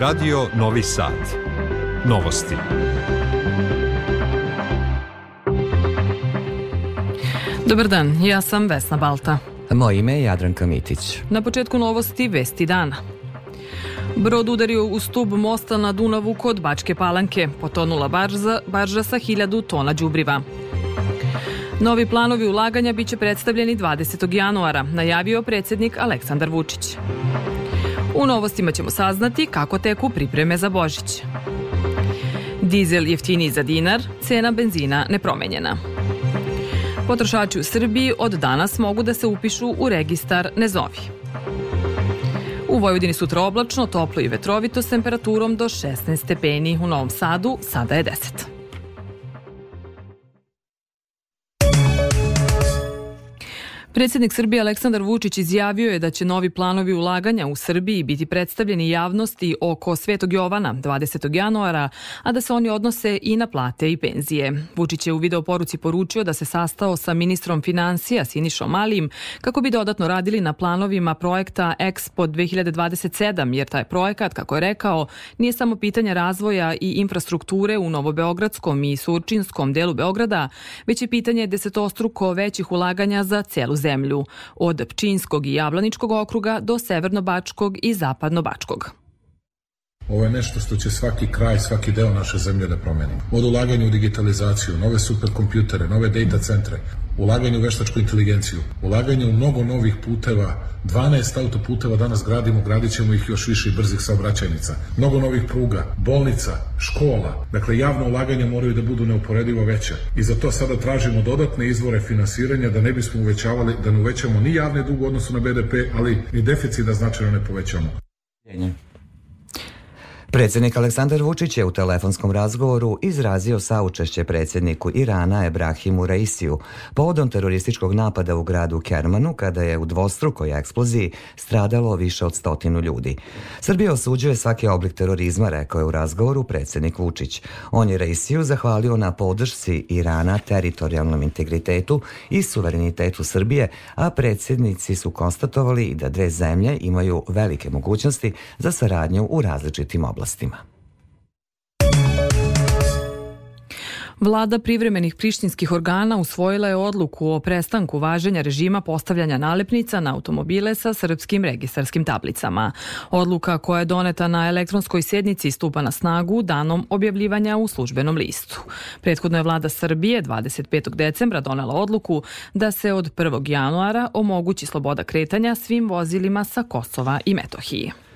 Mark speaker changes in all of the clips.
Speaker 1: Radio Novi Sad. Novosti.
Speaker 2: Dobar dan, ja sam Vesna Balta.
Speaker 3: Moje ime je Jadranka Mitić.
Speaker 2: Na početku novosti Vesti dana. Brod udario u stub mosta na Dunavu kod Bačke Palanke. Potonula barža, barža sa hiljadu tona đubriva. Novi planovi ulaganja biće predstavljeni 20. januara, najavio predsednik Aleksandar Vučić. U novostima ćemo saznati kako teku pripreme za Božić. Dizel jeftiniji za dinar, cena benzina nepromenjena. Potrošači u Srbiji od danas mogu da se upišu u registar Nezovi. U Vojvodini sutra oblačno, toplo i vetrovito s temperaturom do 16 stepeni. U Novom Sadu sada je 10. Predsednik Srbije Aleksandar Vučić izjavio je da će novi planovi ulaganja u Srbiji biti predstavljeni javnosti oko Svetog Jovana 20. januara, a da se oni odnose i na plate i penzije. Vučić je u video poruci poručio da se sastao sa ministrom financija Sinišom Malim kako bi dodatno radili na planovima projekta Expo 2027, jer taj projekat, kako je rekao, nije samo pitanje razvoja i infrastrukture u Novobeogradskom i Surčinskom delu Beograda, već je pitanje desetostruko većih ulaganja za celu zemlju, od Pčinskog i Jablaničkog okruga do Severnobačkog i Zapadnobačkog.
Speaker 4: Ovo je nešto što će svaki kraj, svaki deo naše zemlje da promeni. Od ulaganja u digitalizaciju, nove superkompjutere, nove data centre, ulaganje u veštačku inteligenciju, ulaganje u mnogo novih puteva, 12 autoputeva danas gradimo, gradit ćemo ih još više i brzih saobraćajnica, mnogo novih pruga, bolnica, škola, dakle javno ulaganje moraju da budu neuporedivo veće i za to sada tražimo dodatne izvore finansiranja da ne bismo uvećavali, da ne uvećamo ni javne dug u odnosu na BDP, ali ni deficit da značajno ne povećamo.
Speaker 3: Predsednik Aleksandar Vučić je u telefonskom razgovoru izrazio saučešće predsedniku Irana Ebrahimu Raisiju povodom terorističkog napada u gradu Kermanu kada je u dvostrukoj eksploziji stradalo više od stotinu ljudi. Srbija osuđuje svaki oblik terorizma, rekao je u razgovoru predsednik Vučić. On je Raisiju zahvalio na podršci Irana teritorijalnom integritetu i suverenitetu Srbije, a predsednici su konstatovali da dve zemlje imaju velike mogućnosti za saradnju u različitim oblastima oblastima.
Speaker 2: Vlada privremenih prištinskih organa usvojila je odluku o prestanku važenja režima postavljanja nalepnica na automobile sa srpskim registarskim tablicama. Odluka koja je doneta na elektronskoj sednici stupa na snagu danom objavljivanja u službenom listu. Prethodno je vlada Srbije 25. decembra donela odluku da se od 1. januara omogući sloboda kretanja svim vozilima sa Kosova i Metohije.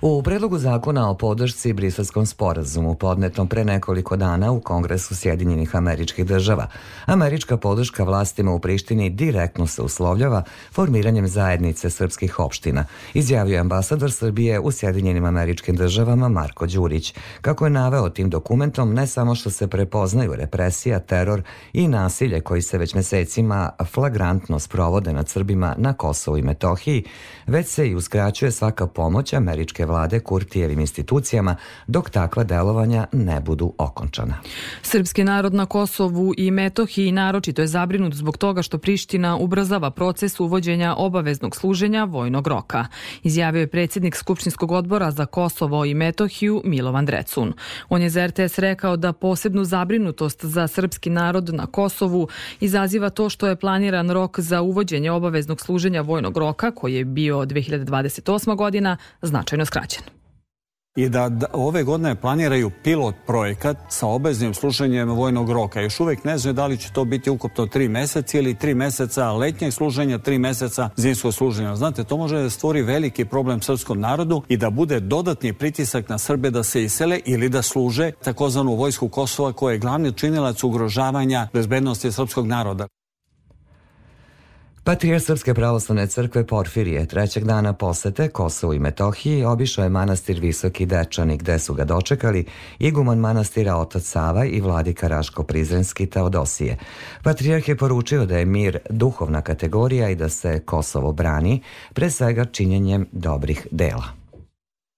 Speaker 3: U predlogu zakona o podršci briselskom sporazumu podnetom pre nekoliko dana u Kongresu Sjedinjenih američkih država, američka podrška vlastima u Prištini direktno se uslovljava formiranjem zajednice srpskih opština, izjavio ambasador Srbije u Sjedinjenim američkim državama Marko Đurić. Kako je naveo tim dokumentom, ne samo što se prepoznaju represija, teror i nasilje koji se već mesecima flagrantno sprovode nad Srbima na Kosovu i Metohiji, već se i uskraćuje svaka pomoć američke vlade Kurtijevim institucijama dok takva delovanja ne budu okončana.
Speaker 2: Srpski narod na Kosovu i Metohiji naročito je zabrinut zbog toga što Priština ubrzava proces uvođenja obaveznog služenja vojnog roka, izjavio je predsjednik Skupštinskog odbora za Kosovo i Metohiju Milovan Drecun. On je za RTS rekao da posebnu zabrinutost za srpski narod na Kosovu izaziva to što je planiran rok za uvođenje obaveznog služenja vojnog roka koji je bio 2028. godina značajno skraćen skraćen
Speaker 5: i da, da ove godine planiraju pilot projekat sa obeznim služenjem vojnog roka. Još uvek ne znaju da li će to biti ukupno tri meseca ili tri meseca letnjeg služenja, tri meseca zimskog služenja. Znate, to može da stvori veliki problem srpskom narodu i da bude dodatni pritisak na Srbe da se isele ili da služe takozvanu vojsku Kosova koja je glavni činilac ugrožavanja bezbednosti srpskog naroda.
Speaker 3: Patrijar Srpske pravoslavne crkve Porfirije trećeg dana posete Kosovu i Metohiji obišao je manastir Visoki Dečani gde su ga dočekali iguman manastira Otac Sava i vladika Raško Prizrenski Teodosije. Patrijarh je poručio da je mir duhovna kategorija i da se Kosovo brani pre svega činjenjem dobrih dela.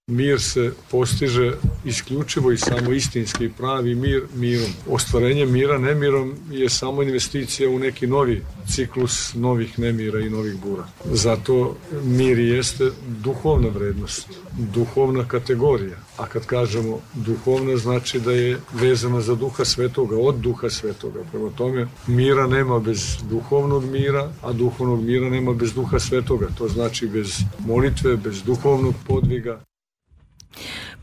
Speaker 6: Mir se postiže isključivo i samo istinski pravi mir mirom. Ostvarenje mira nemirom je samo investicija u neki novi ciklus novih nemira i novih bura. Zato mir jeste duhovna vrednost, duhovna kategorija. A kad kažemo duhovna znači da je vezana za duha svetoga, od duha svetoga. Prema tome, mira nema bez duhovnog mira, a duhovnog mira nema bez duha svetoga. To znači bez molitve, bez duhovnog podviga.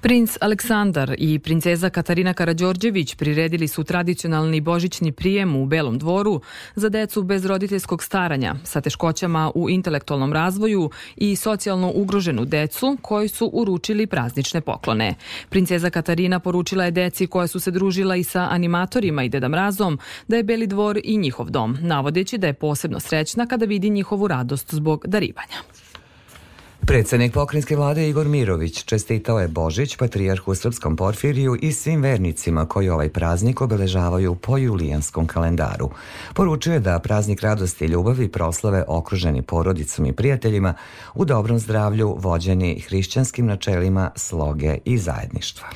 Speaker 2: Princ Aleksandar i princeza Katarina Karađorđević priredili su tradicionalni božićni prijem u Belom dvoru za decu bez roditeljskog staranja sa teškoćama u intelektualnom razvoju i socijalno ugroženu decu koji su uručili praznične poklone. Princeza Katarina poručila je deci koja su se družila i sa animatorima i Deda Mrazom da je Beli dvor i njihov dom, navodeći da je posebno srećna kada vidi njihovu radost zbog darivanja.
Speaker 3: Predsednik pokrinjske vlade Igor Mirović čestitao je Božić patrijarhu Srpskom Porfiriju i svim vernicima koji ovaj praznik obeležavaju po julijanskom kalendaru. Poručio je da praznik radosti i ljubavi proslave okruženi porodicom i prijateljima u dobrom zdravlju vođeni hrišćanskim načelima sloge i zajedništva.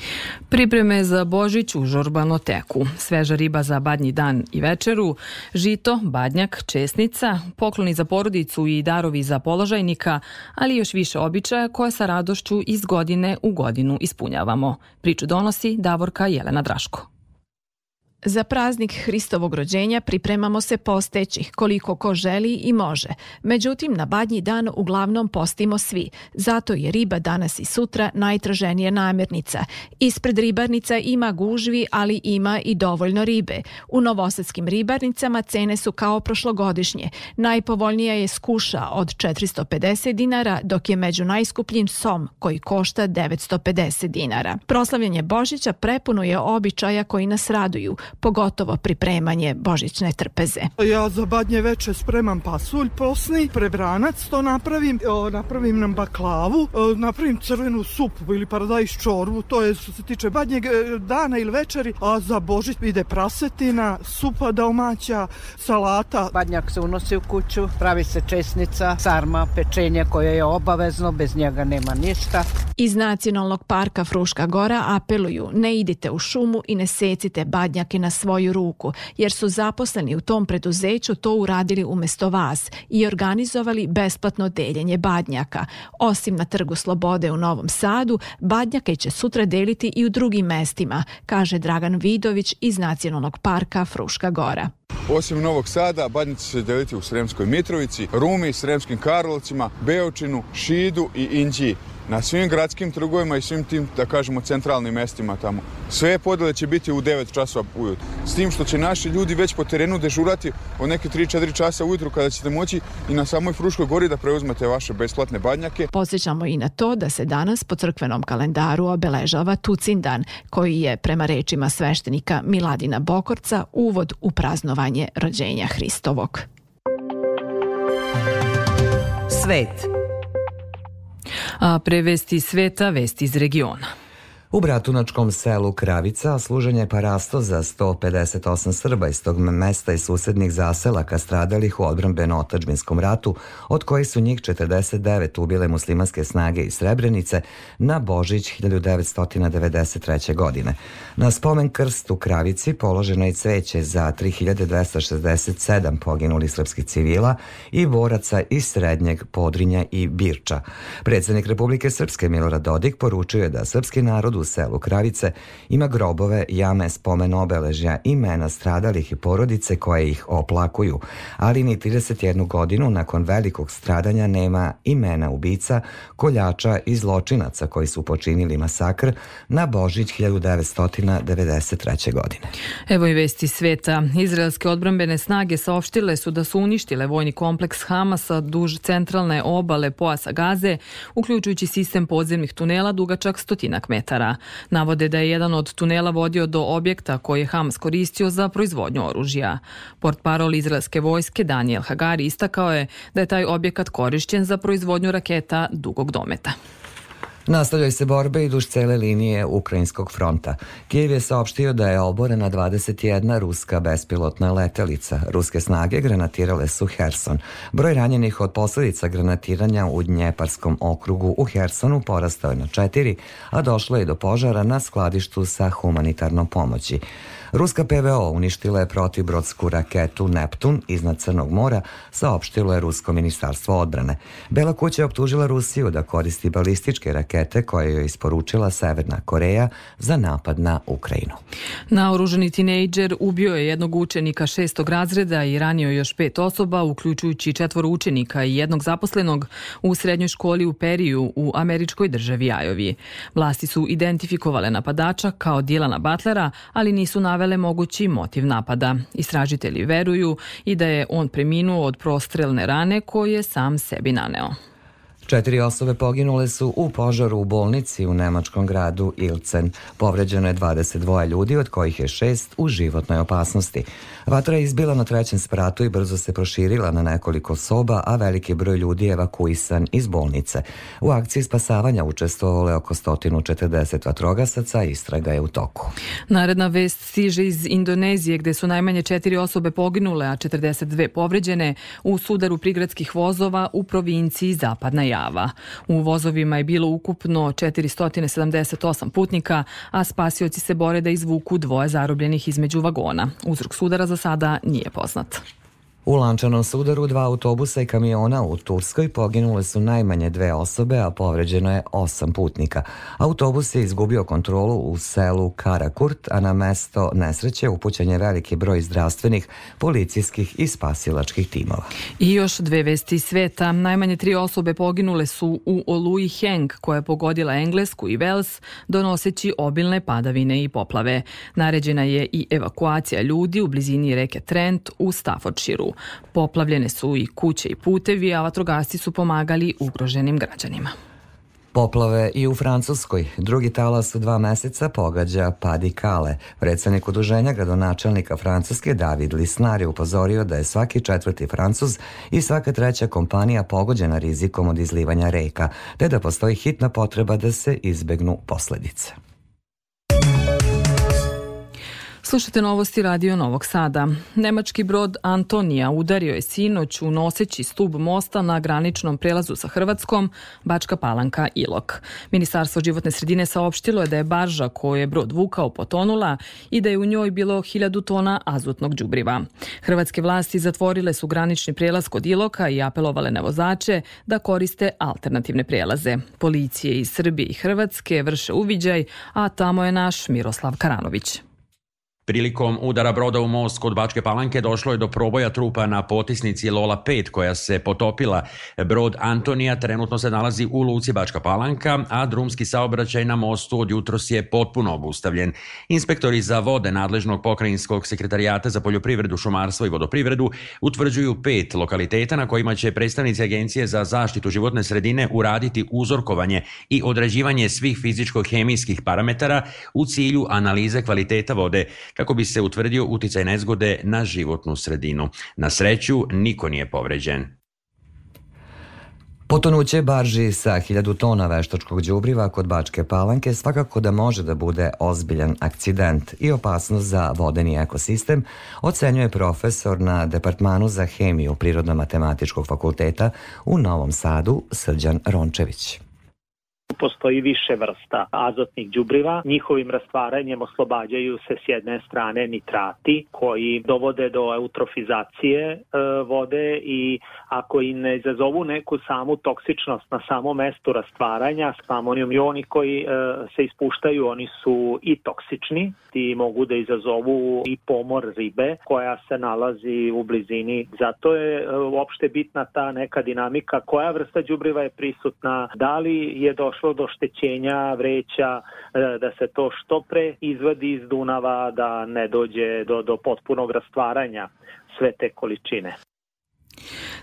Speaker 2: Pripreme za Božić u žorbano teku. Sveža riba za badnji dan i večeru, žito, badnjak, česnica, pokloni za porodicu i darovi za položajnika, ali još više običaja koje sa radošću iz godine u godinu ispunjavamo. Priču donosi Davorka Jelena Draško.
Speaker 7: Za praznik Hristovog rođenja pripremamo se posteći koliko ko želi i može. Međutim, na badnji dan uglavnom postimo svi. Zato je riba danas i sutra najtraženija namirnica. Ispred ribarnica ima gužvi, ali ima i dovoljno ribe. U novosadskim ribarnicama cene su kao prošlogodišnje. Najpovoljnija je skuša od 450 dinara, dok je među najskupljim som koji košta 950 dinara. Proslavljanje Božića prepuno je običaja koji nas raduju – pogotovo pripremanje božićne trpeze.
Speaker 8: Ja za badnje veče spremam pasulj posni, prebranac to napravim, napravim nam baklavu, napravim crvenu supu ili paradajz čorbu, to je što se tiče badnjeg e, dana ili večeri, a za božić ide prasetina, supa domaća, salata.
Speaker 9: Badnjak se unosi u kuću, pravi se česnica, sarma, pečenje koje je obavezno, bez njega nema ništa.
Speaker 7: Iz Nacionalnog parka Fruška Gora apeluju ne idite u šumu i ne secite badnjake na svoju ruku, jer su zaposleni u tom preduzeću to uradili umesto vas i organizovali besplatno deljenje badnjaka. Osim na Trgu Slobode u Novom Sadu, badnjake će sutra deliti i u drugim mestima, kaže Dragan Vidović iz Nacionalnog parka Fruška Gora.
Speaker 10: Osim Novog Sada, badnjaci će se deliti u Sremskoj Mitrovici, Rumi, Sremskim Karlovcima, Beočinu, Šidu i Inđiji na svim gradskim trgovima i svim tim, da kažemo, centralnim mestima tamo. Sve podele će biti u 9 časova ujutru. S tim što će naši ljudi već po terenu dežurati od neke 3-4 časa ujutru kada ćete moći i na samoj Fruškoj gori da preuzmete vaše besplatne badnjake.
Speaker 7: Posjećamo i na to da se danas po crkvenom kalendaru obeležava Tucindan, koji je prema rečima sveštenika Miladina Bokorca uvod u praznovanje rođenja Hristovog.
Speaker 2: Svet a pre vesti sveta, vesti iz regiona.
Speaker 3: U Bratunačkom selu Kravica služen je parasto za 158 Srba iz tog mesta i susednih zaselaka stradalih u odbranbeno-otačbinskom ratu, od kojih su njih 49 ubile muslimanske snage iz Srebrenice na Božić 1993. godine. Na spomen krst u Kravici položeno je cveće za 3267 poginulih srpskih civila i boraca iz Srednjeg Podrinja i Birča. Predsednik Republike Srpske Milorad Dodik poručuje da srpski narod u selu Kravice ima grobove, jame, spomen obeležja, imena stradalih i porodice koje ih oplakuju, ali ni 31 godinu nakon velikog stradanja nema imena ubica, koljača i zločinaca koji su počinili masakr na Božić 1993. godine.
Speaker 2: Evo i vesti sveta. Izraelske odbrambene snage saopštile su da su uništile vojni kompleks Hamasa duž centralne obale pojasa Gaze, uključujući sistem podzemnih tunela dugačak stotinak metara. Navode da je jedan od tunela vodio do objekta koji je Hamas koristio za proizvodnju oružja. Port parol izraelske vojske Daniel Hagari istakao je da je taj objekat korišćen za proizvodnju raketa dugog dometa.
Speaker 3: Nastavljaju se borbe i duž cele linije Ukrajinskog fronta. Kijev je saopštio da je oborena 21 ruska bespilotna letelica. Ruske snage granatirale su Herson. Broj ranjenih od posledica granatiranja u Dnjeparskom okrugu u Hersonu porastao je na četiri, a došlo je do požara na skladištu sa humanitarnom pomoći. Ruska PVO uništila je protibrodsku raketu Neptun iznad Crnog mora, saopštilo je Rusko ministarstvo odbrane. Bela kuća je optužila Rusiju da koristi balističke rakete koje joj isporučila Severna Koreja za napad na Ukrajinu.
Speaker 2: Naoruženi tinejdžer ubio je jednog učenika šestog razreda i ranio još pet osoba, uključujući četvoro učenika i jednog zaposlenog u srednjoj školi u Periju u američkoj državi Ajovi. Vlasti su identifikovale napadača kao Dilana Butlera, ali nisu naveli navele mogući motiv napada. Istražitelji veruju i da je on preminuo od prostrelne rane koje je sam sebi naneo.
Speaker 3: Četiri osobe poginule su u požaru u bolnici u nemačkom gradu Ilcen. Povređeno je 22 ljudi, od kojih je šest u životnoj opasnosti. Vatra je izbila na trećem spratu i brzo se proširila na nekoliko soba, a veliki broj ljudi je evakuisan iz bolnice. U akciji spasavanja učestvovalo je oko 140 vatrogasaca, istraga je u toku.
Speaker 2: Naredna vest stiže iz Indonezije, gde su najmanje četiri osobe poginule, a 42 povređene u sudaru prigradskih vozova u provinciji Zapadna Java. U vozovima je bilo ukupno 478 putnika, a spasioci se bore da izvuku dvoje zarobljenih između vagona. Uzrok sudara za sada nije poznat.
Speaker 3: U lančanom sudaru dva autobusa i kamiona u Turskoj poginule su najmanje dve osobe, a povređeno je osam putnika. Autobus je izgubio kontrolu u selu Karakurt, a na mesto nesreće upućen je veliki broj zdravstvenih, policijskih i spasilačkih timova.
Speaker 2: I još dve vesti sveta. Najmanje tri osobe poginule su u Oluji Heng, koja je pogodila Englesku i Wales, donoseći obilne padavine i poplave. Naređena je i evakuacija ljudi u blizini reke Trent u Staffordshireu. Poplavljene su i kuće i putevi, a vatrogasci su pomagali ugroženim građanima.
Speaker 3: Poplave i u Francuskoj. Drugi talas dva meseca pogađa Padi Kale. Predsednik udruženja gradonačelnika Francuske David Lisnar je upozorio da je svaki četvrti Francuz i svaka treća kompanija pogođena rizikom od izlivanja reka, te da postoji hitna potreba da se izbegnu posledice.
Speaker 2: Slušajte novosti Radio Novog Sada. Nemački brod Antonija udario je sinoć u noseći stub mosta na graničnom prelazu sa Hrvatskom, Bačka Palanka Ilok. Ministarstvo životne sredine saopštilo je da je barža koju je brod vukao potonula i da je u njoj bilo hiljadu tona azotnog đubriva. Hrvatske vlasti zatvorile su granični prelaz kod Iloka i apelovale na vozače da koriste alternativne prelaze. Policije iz Srbije i Hrvatske vrše uviđaj, a tamo je naš Miroslav Karanović.
Speaker 11: Prilikom udara broda u most kod Bačke Palanke došlo je do proboja trupa na potisnici Lola 5 koja se potopila. Brod Antonija trenutno se nalazi u luci Bačka Palanka, a drumski saobraćaj na mostu od jutros je potpuno obustavljen. Inspektori za vode nadležnog pokrajinskog sekretarijata za poljoprivredu, šumarstvo i vodoprivredu utvrđuju pet lokaliteta na kojima će predstavnici Agencije za zaštitu životne sredine uraditi uzorkovanje i određivanje svih fizičko-hemijskih parametara u cilju analize kvaliteta vode kako bi se utvrdio uticaj nezgode na životnu sredinu. Na sreću, niko nije povređen.
Speaker 3: Potonuće barži sa 1000 tona veštačkog đubriva kod Bačke Palanke svakako da može da bude ozbiljan akcident i opasnost za vodeni ekosistem, ocenjuje profesor na Departmanu za hemiju Prirodno-matematičkog fakulteta u Novom Sadu Srđan Rončević.
Speaker 12: Postoji više vrsta azotnih đubriva. Njihovim rastvaranjem oslobađaju se s jedne strane nitrati koji dovode do eutrofizacije e, vode i ako i ne izazovu neku samu toksičnost na samom mestu rastvaranja, amonijum ioni koji e, se ispuštaju, oni su i toksični i mogu da izazovu i pomor ribe koja se nalazi u blizini. Zato je e, uopšte bitna ta neka dinamika koja vrsta đubriva je prisutna, da li je došlo došlo do štećenja vreća, e, da se to što pre izvadi iz Dunava, da ne dođe do, do potpunog rastvaranja sve te količine.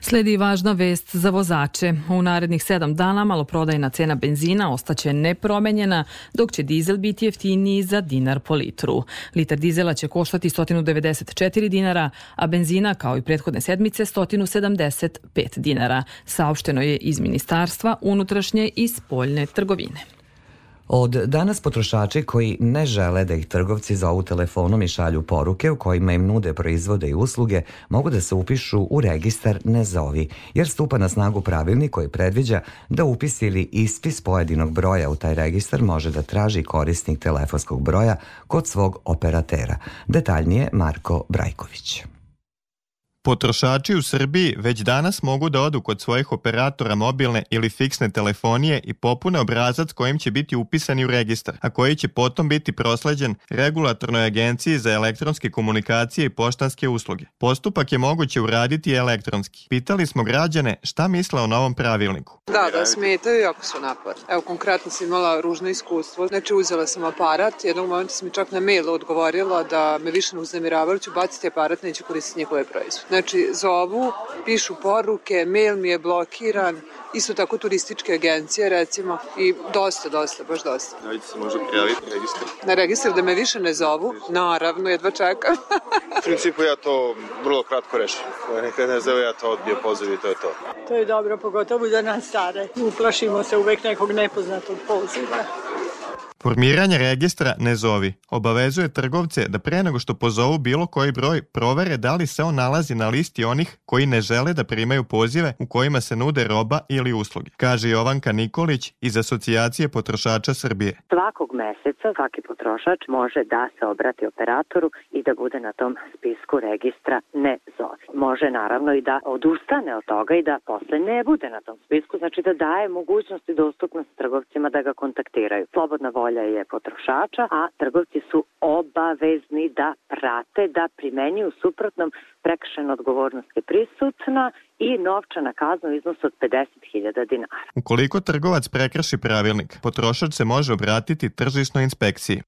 Speaker 2: Sledi važna vest za vozače. U narednih sedam dana maloprodajna cena benzina ostaće nepromenjena, dok će dizel biti jeftiniji za dinar po litru. Litar dizela će koštati 194 dinara, a benzina kao i prethodne sedmice 175 dinara. Saopšteno je iz Ministarstva unutrašnje i spoljne trgovine.
Speaker 3: Od danas potrošači koji ne žele da ih trgovci zovu telefonom i šalju poruke u kojima im nude proizvode i usluge mogu da se upišu u registar Ne zovi, jer stupa na snagu pravilnik koji predviđa da upis ili ispis pojedinog broja u taj registar može da traži korisnik telefonskog broja kod svog operatera. Detaljnije Marko Brajković.
Speaker 13: Potrošači u Srbiji već danas mogu da odu kod svojih operatora mobilne ili fiksne telefonije i popune obrazac kojim će biti upisani u registar, a koji će potom biti prosleđen Regulatornoj agenciji za elektronske komunikacije i poštanske usluge. Postupak je moguće uraditi elektronski. Pitali smo građane šta misle o novom pravilniku.
Speaker 14: Da, da smetaju jako su napad. Evo, konkretno sam imala ružno iskustvo. Znači, uzela sam aparat, jednog momenta sam mi čak na mail odgovorila da me više ne uznemiravaju, ću baciti aparat, neću koristiti njihove proizvode. Znači, zovu, pišu poruke, mail mi je blokiran, isto tako turističke agencije recimo i dosta, dosta, baš dosta.
Speaker 15: Da li se može prijaviti na registar?
Speaker 14: Na registar da me više ne zovu? Naravno, jedva čekam.
Speaker 15: U principu ja to vrlo kratko rešim. Nekad ne zove, ja to odbio poziv i to je to.
Speaker 16: To je dobro, pogotovo za nas stare. Uplašimo se uvek nekog nepoznatog poziva.
Speaker 13: Formiranje registra ne zovi obavezuje trgovce da pre nego što pozovu bilo koji broj provere da li se on nalazi na listi onih koji ne žele da primaju pozive u kojima se nude roba ili usluge, kaže Jovanka Nikolić iz Asocijacije potrošača Srbije.
Speaker 17: Svakog meseca svaki potrošač može da se obrati operatoru i da bude na tom spisku registra ne zovi. Može naravno i da odustane od toga i da posle ne bude na tom spisku, znači da daje mogućnost i dostupnost trgovcima da ga kontaktiraju. Slobodna volja volja je potrošača, a trgovci su obavezni da prate, da primenjuju suprotnom prekršena odgovornost je prisutna i novčana kazna u iznosu od 50.000 dinara.
Speaker 13: Ukoliko trgovac prekrši pravilnik, potrošač se može obratiti tržišnoj inspekciji.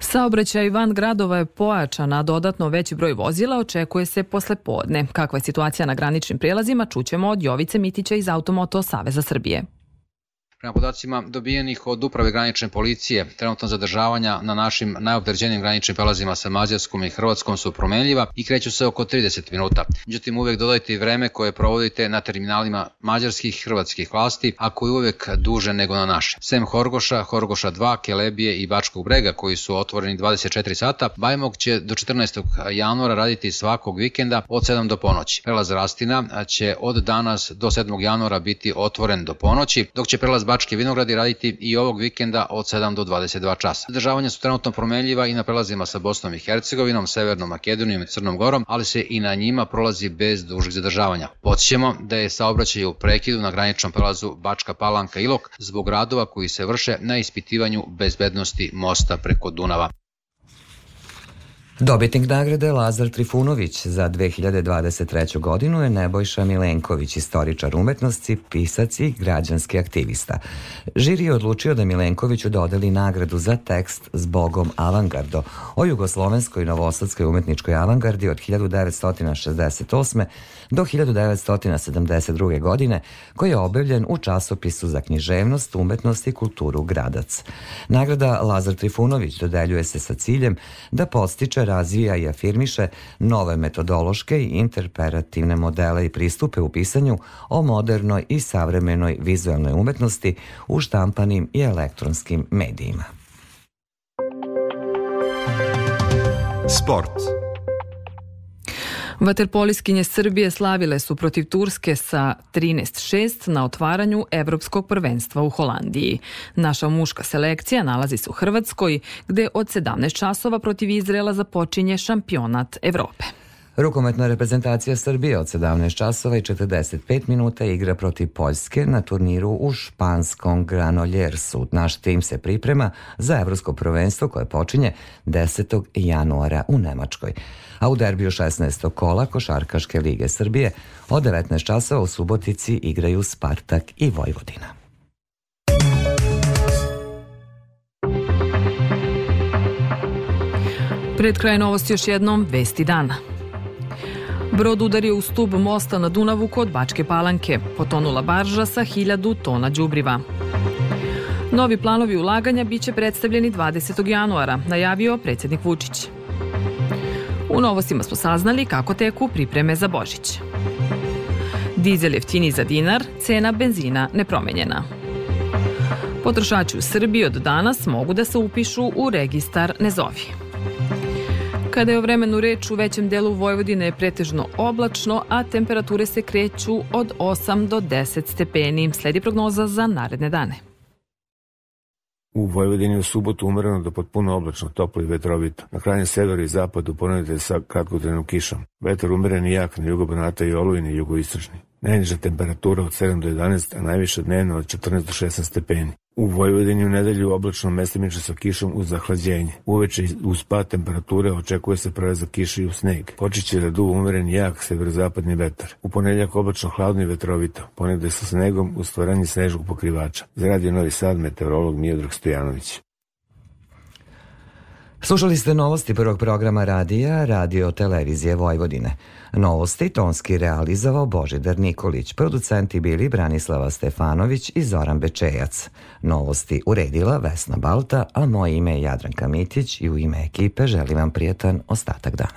Speaker 2: Saobraćaj van gradova je pojačan, a dodatno veći broj vozila očekuje se posle podne. Kakva je situacija na graničnim prijelazima, čućemo od Jovice Mitića iz Automoto Saveza Srbije.
Speaker 18: Prema podacima dobijenih od uprave granične policije, trenutno zadržavanja na našim najopteređenim graničnim prelazima sa Mađarskom i Hrvatskom su promenljiva i kreću se oko 30 minuta. Međutim, uvek dodajte i vreme koje provodite na terminalima mađarskih i hrvatskih vlasti, a koji uvek duže nego na naše. Sem Horgoša, Horgoša 2, Kelebije i Bačkog brega koji su otvoreni 24 sata, Bajmog će do 14. januara raditi svakog vikenda od 7 do ponoći. Prelaz Rastina će od danas do 7. januara biti otvoren do ponoći, dok će prelaz Bačke vinogradi raditi i ovog vikenda od 7 do 22 časa. Zadržavanja su trenutno promenljiva i na prelazima sa Bosnom i Hercegovinom, Severnom Makedonijom i Crnom Gorom, ali se i na njima prolazi bez dužih zadržavanja. Podsjećamo da je saobraćaj u prekidu na graničnom prelazu Bačka Palanka Ilok zbog radova koji se vrše na ispitivanju bezbednosti mosta preko Dunava.
Speaker 3: Dobitnik nagrade Lazar Trifunović za 2023. godinu je Nebojša Milenković, istoričar umetnosti, pisac i građanski aktivista. Žiri je odlučio da Milenkoviću dodeli nagradu za tekst s Bogom avangardo o jugoslovenskoj novosadskoj umetničkoj avangardi od 1968 do 1972. godine, koji je objavljen u časopisu za književnost, umetnost i kulturu Gradac. Nagrada Lazar Trifunović dodeljuje se sa ciljem da postiče, razvija i afirmiše nove metodološke i interperativne modele i pristupe u pisanju o modernoj i savremenoj vizualnoj umetnosti u štampanim i elektronskim medijima.
Speaker 1: Sport.
Speaker 2: Vaterpoliskinje Srbije slavile su protiv Turske sa 13-6 na otvaranju Evropskog prvenstva u Holandiji. Naša muška selekcija nalazi se u Hrvatskoj, gde od 17 časova protiv Izrela započinje šampionat Evrope.
Speaker 3: Rukometna reprezentacija Srbije od 17 časova i 45 minuta igra protiv Poljske na turniru u španskom Granoljersu. Naš tim se priprema za evropsko prvenstvo koje počinje 10. januara u Nemačkoj. A u derbiju 16. kola Košarkaške lige Srbije od 19 časova u Subotici igraju Spartak i Vojvodina.
Speaker 2: Pred kraj novosti još jednom vesti dana. Brod udario u stub mosta na Dunavu kod Bačke Palanke. Potonula barža sa hiljadu tona đubriva. Novi planovi ulaganja biće predstavljeni 20. januara, najavio predsjednik Vučić. U novostima smo saznali kako teku pripreme za Božić. Dizel jeftini za dinar, cena benzina nepromenjena. Potrošači u Srbiji od danas mogu da se upišu u registar Nezovi. Kada je o vremenu reč u većem delu Vojvodine je pretežno oblačno, a temperature se kreću od 8 do 10 stepeni. Sledi prognoza za naredne dane.
Speaker 19: U Vojvodini u subotu umereno do potpuno oblačno, toplo i vetrovito. Na krajnjem severu i zapadu ponedite sa kratkotrenom kišom. Vetar umeren i jak na jugo Banata i Olujni i jugoistočni. Najniža temperatura od 7 do 11, a najviša dnevno od 14 do 16 stepeni. U Vojvodini u nedelju oblačno mestimično sa kišom uz zahlađenje. Uveče uz pad temperature očekuje se prelazak kiše i u sneg. Počeće da duva umeren jak severozapadni vetar. U ponedeljak oblačno hladno i vetrovito. Ponegde sa snegom u stvaranje snežnog pokrivača. Za radio Novi Sad meteorolog Mijodrag Stojanović.
Speaker 3: Slušali ste novosti prvog programa radija Radio Televizije Vojvodine. Novosti tonski realizovao Božidar Nikolić, producenti bili Branislava Stefanović i Zoran Bečejac. Novosti uredila Vesna Balta, a moje ime je Jadranka Mitić i u ime ekipe želim vam prijetan ostatak dana.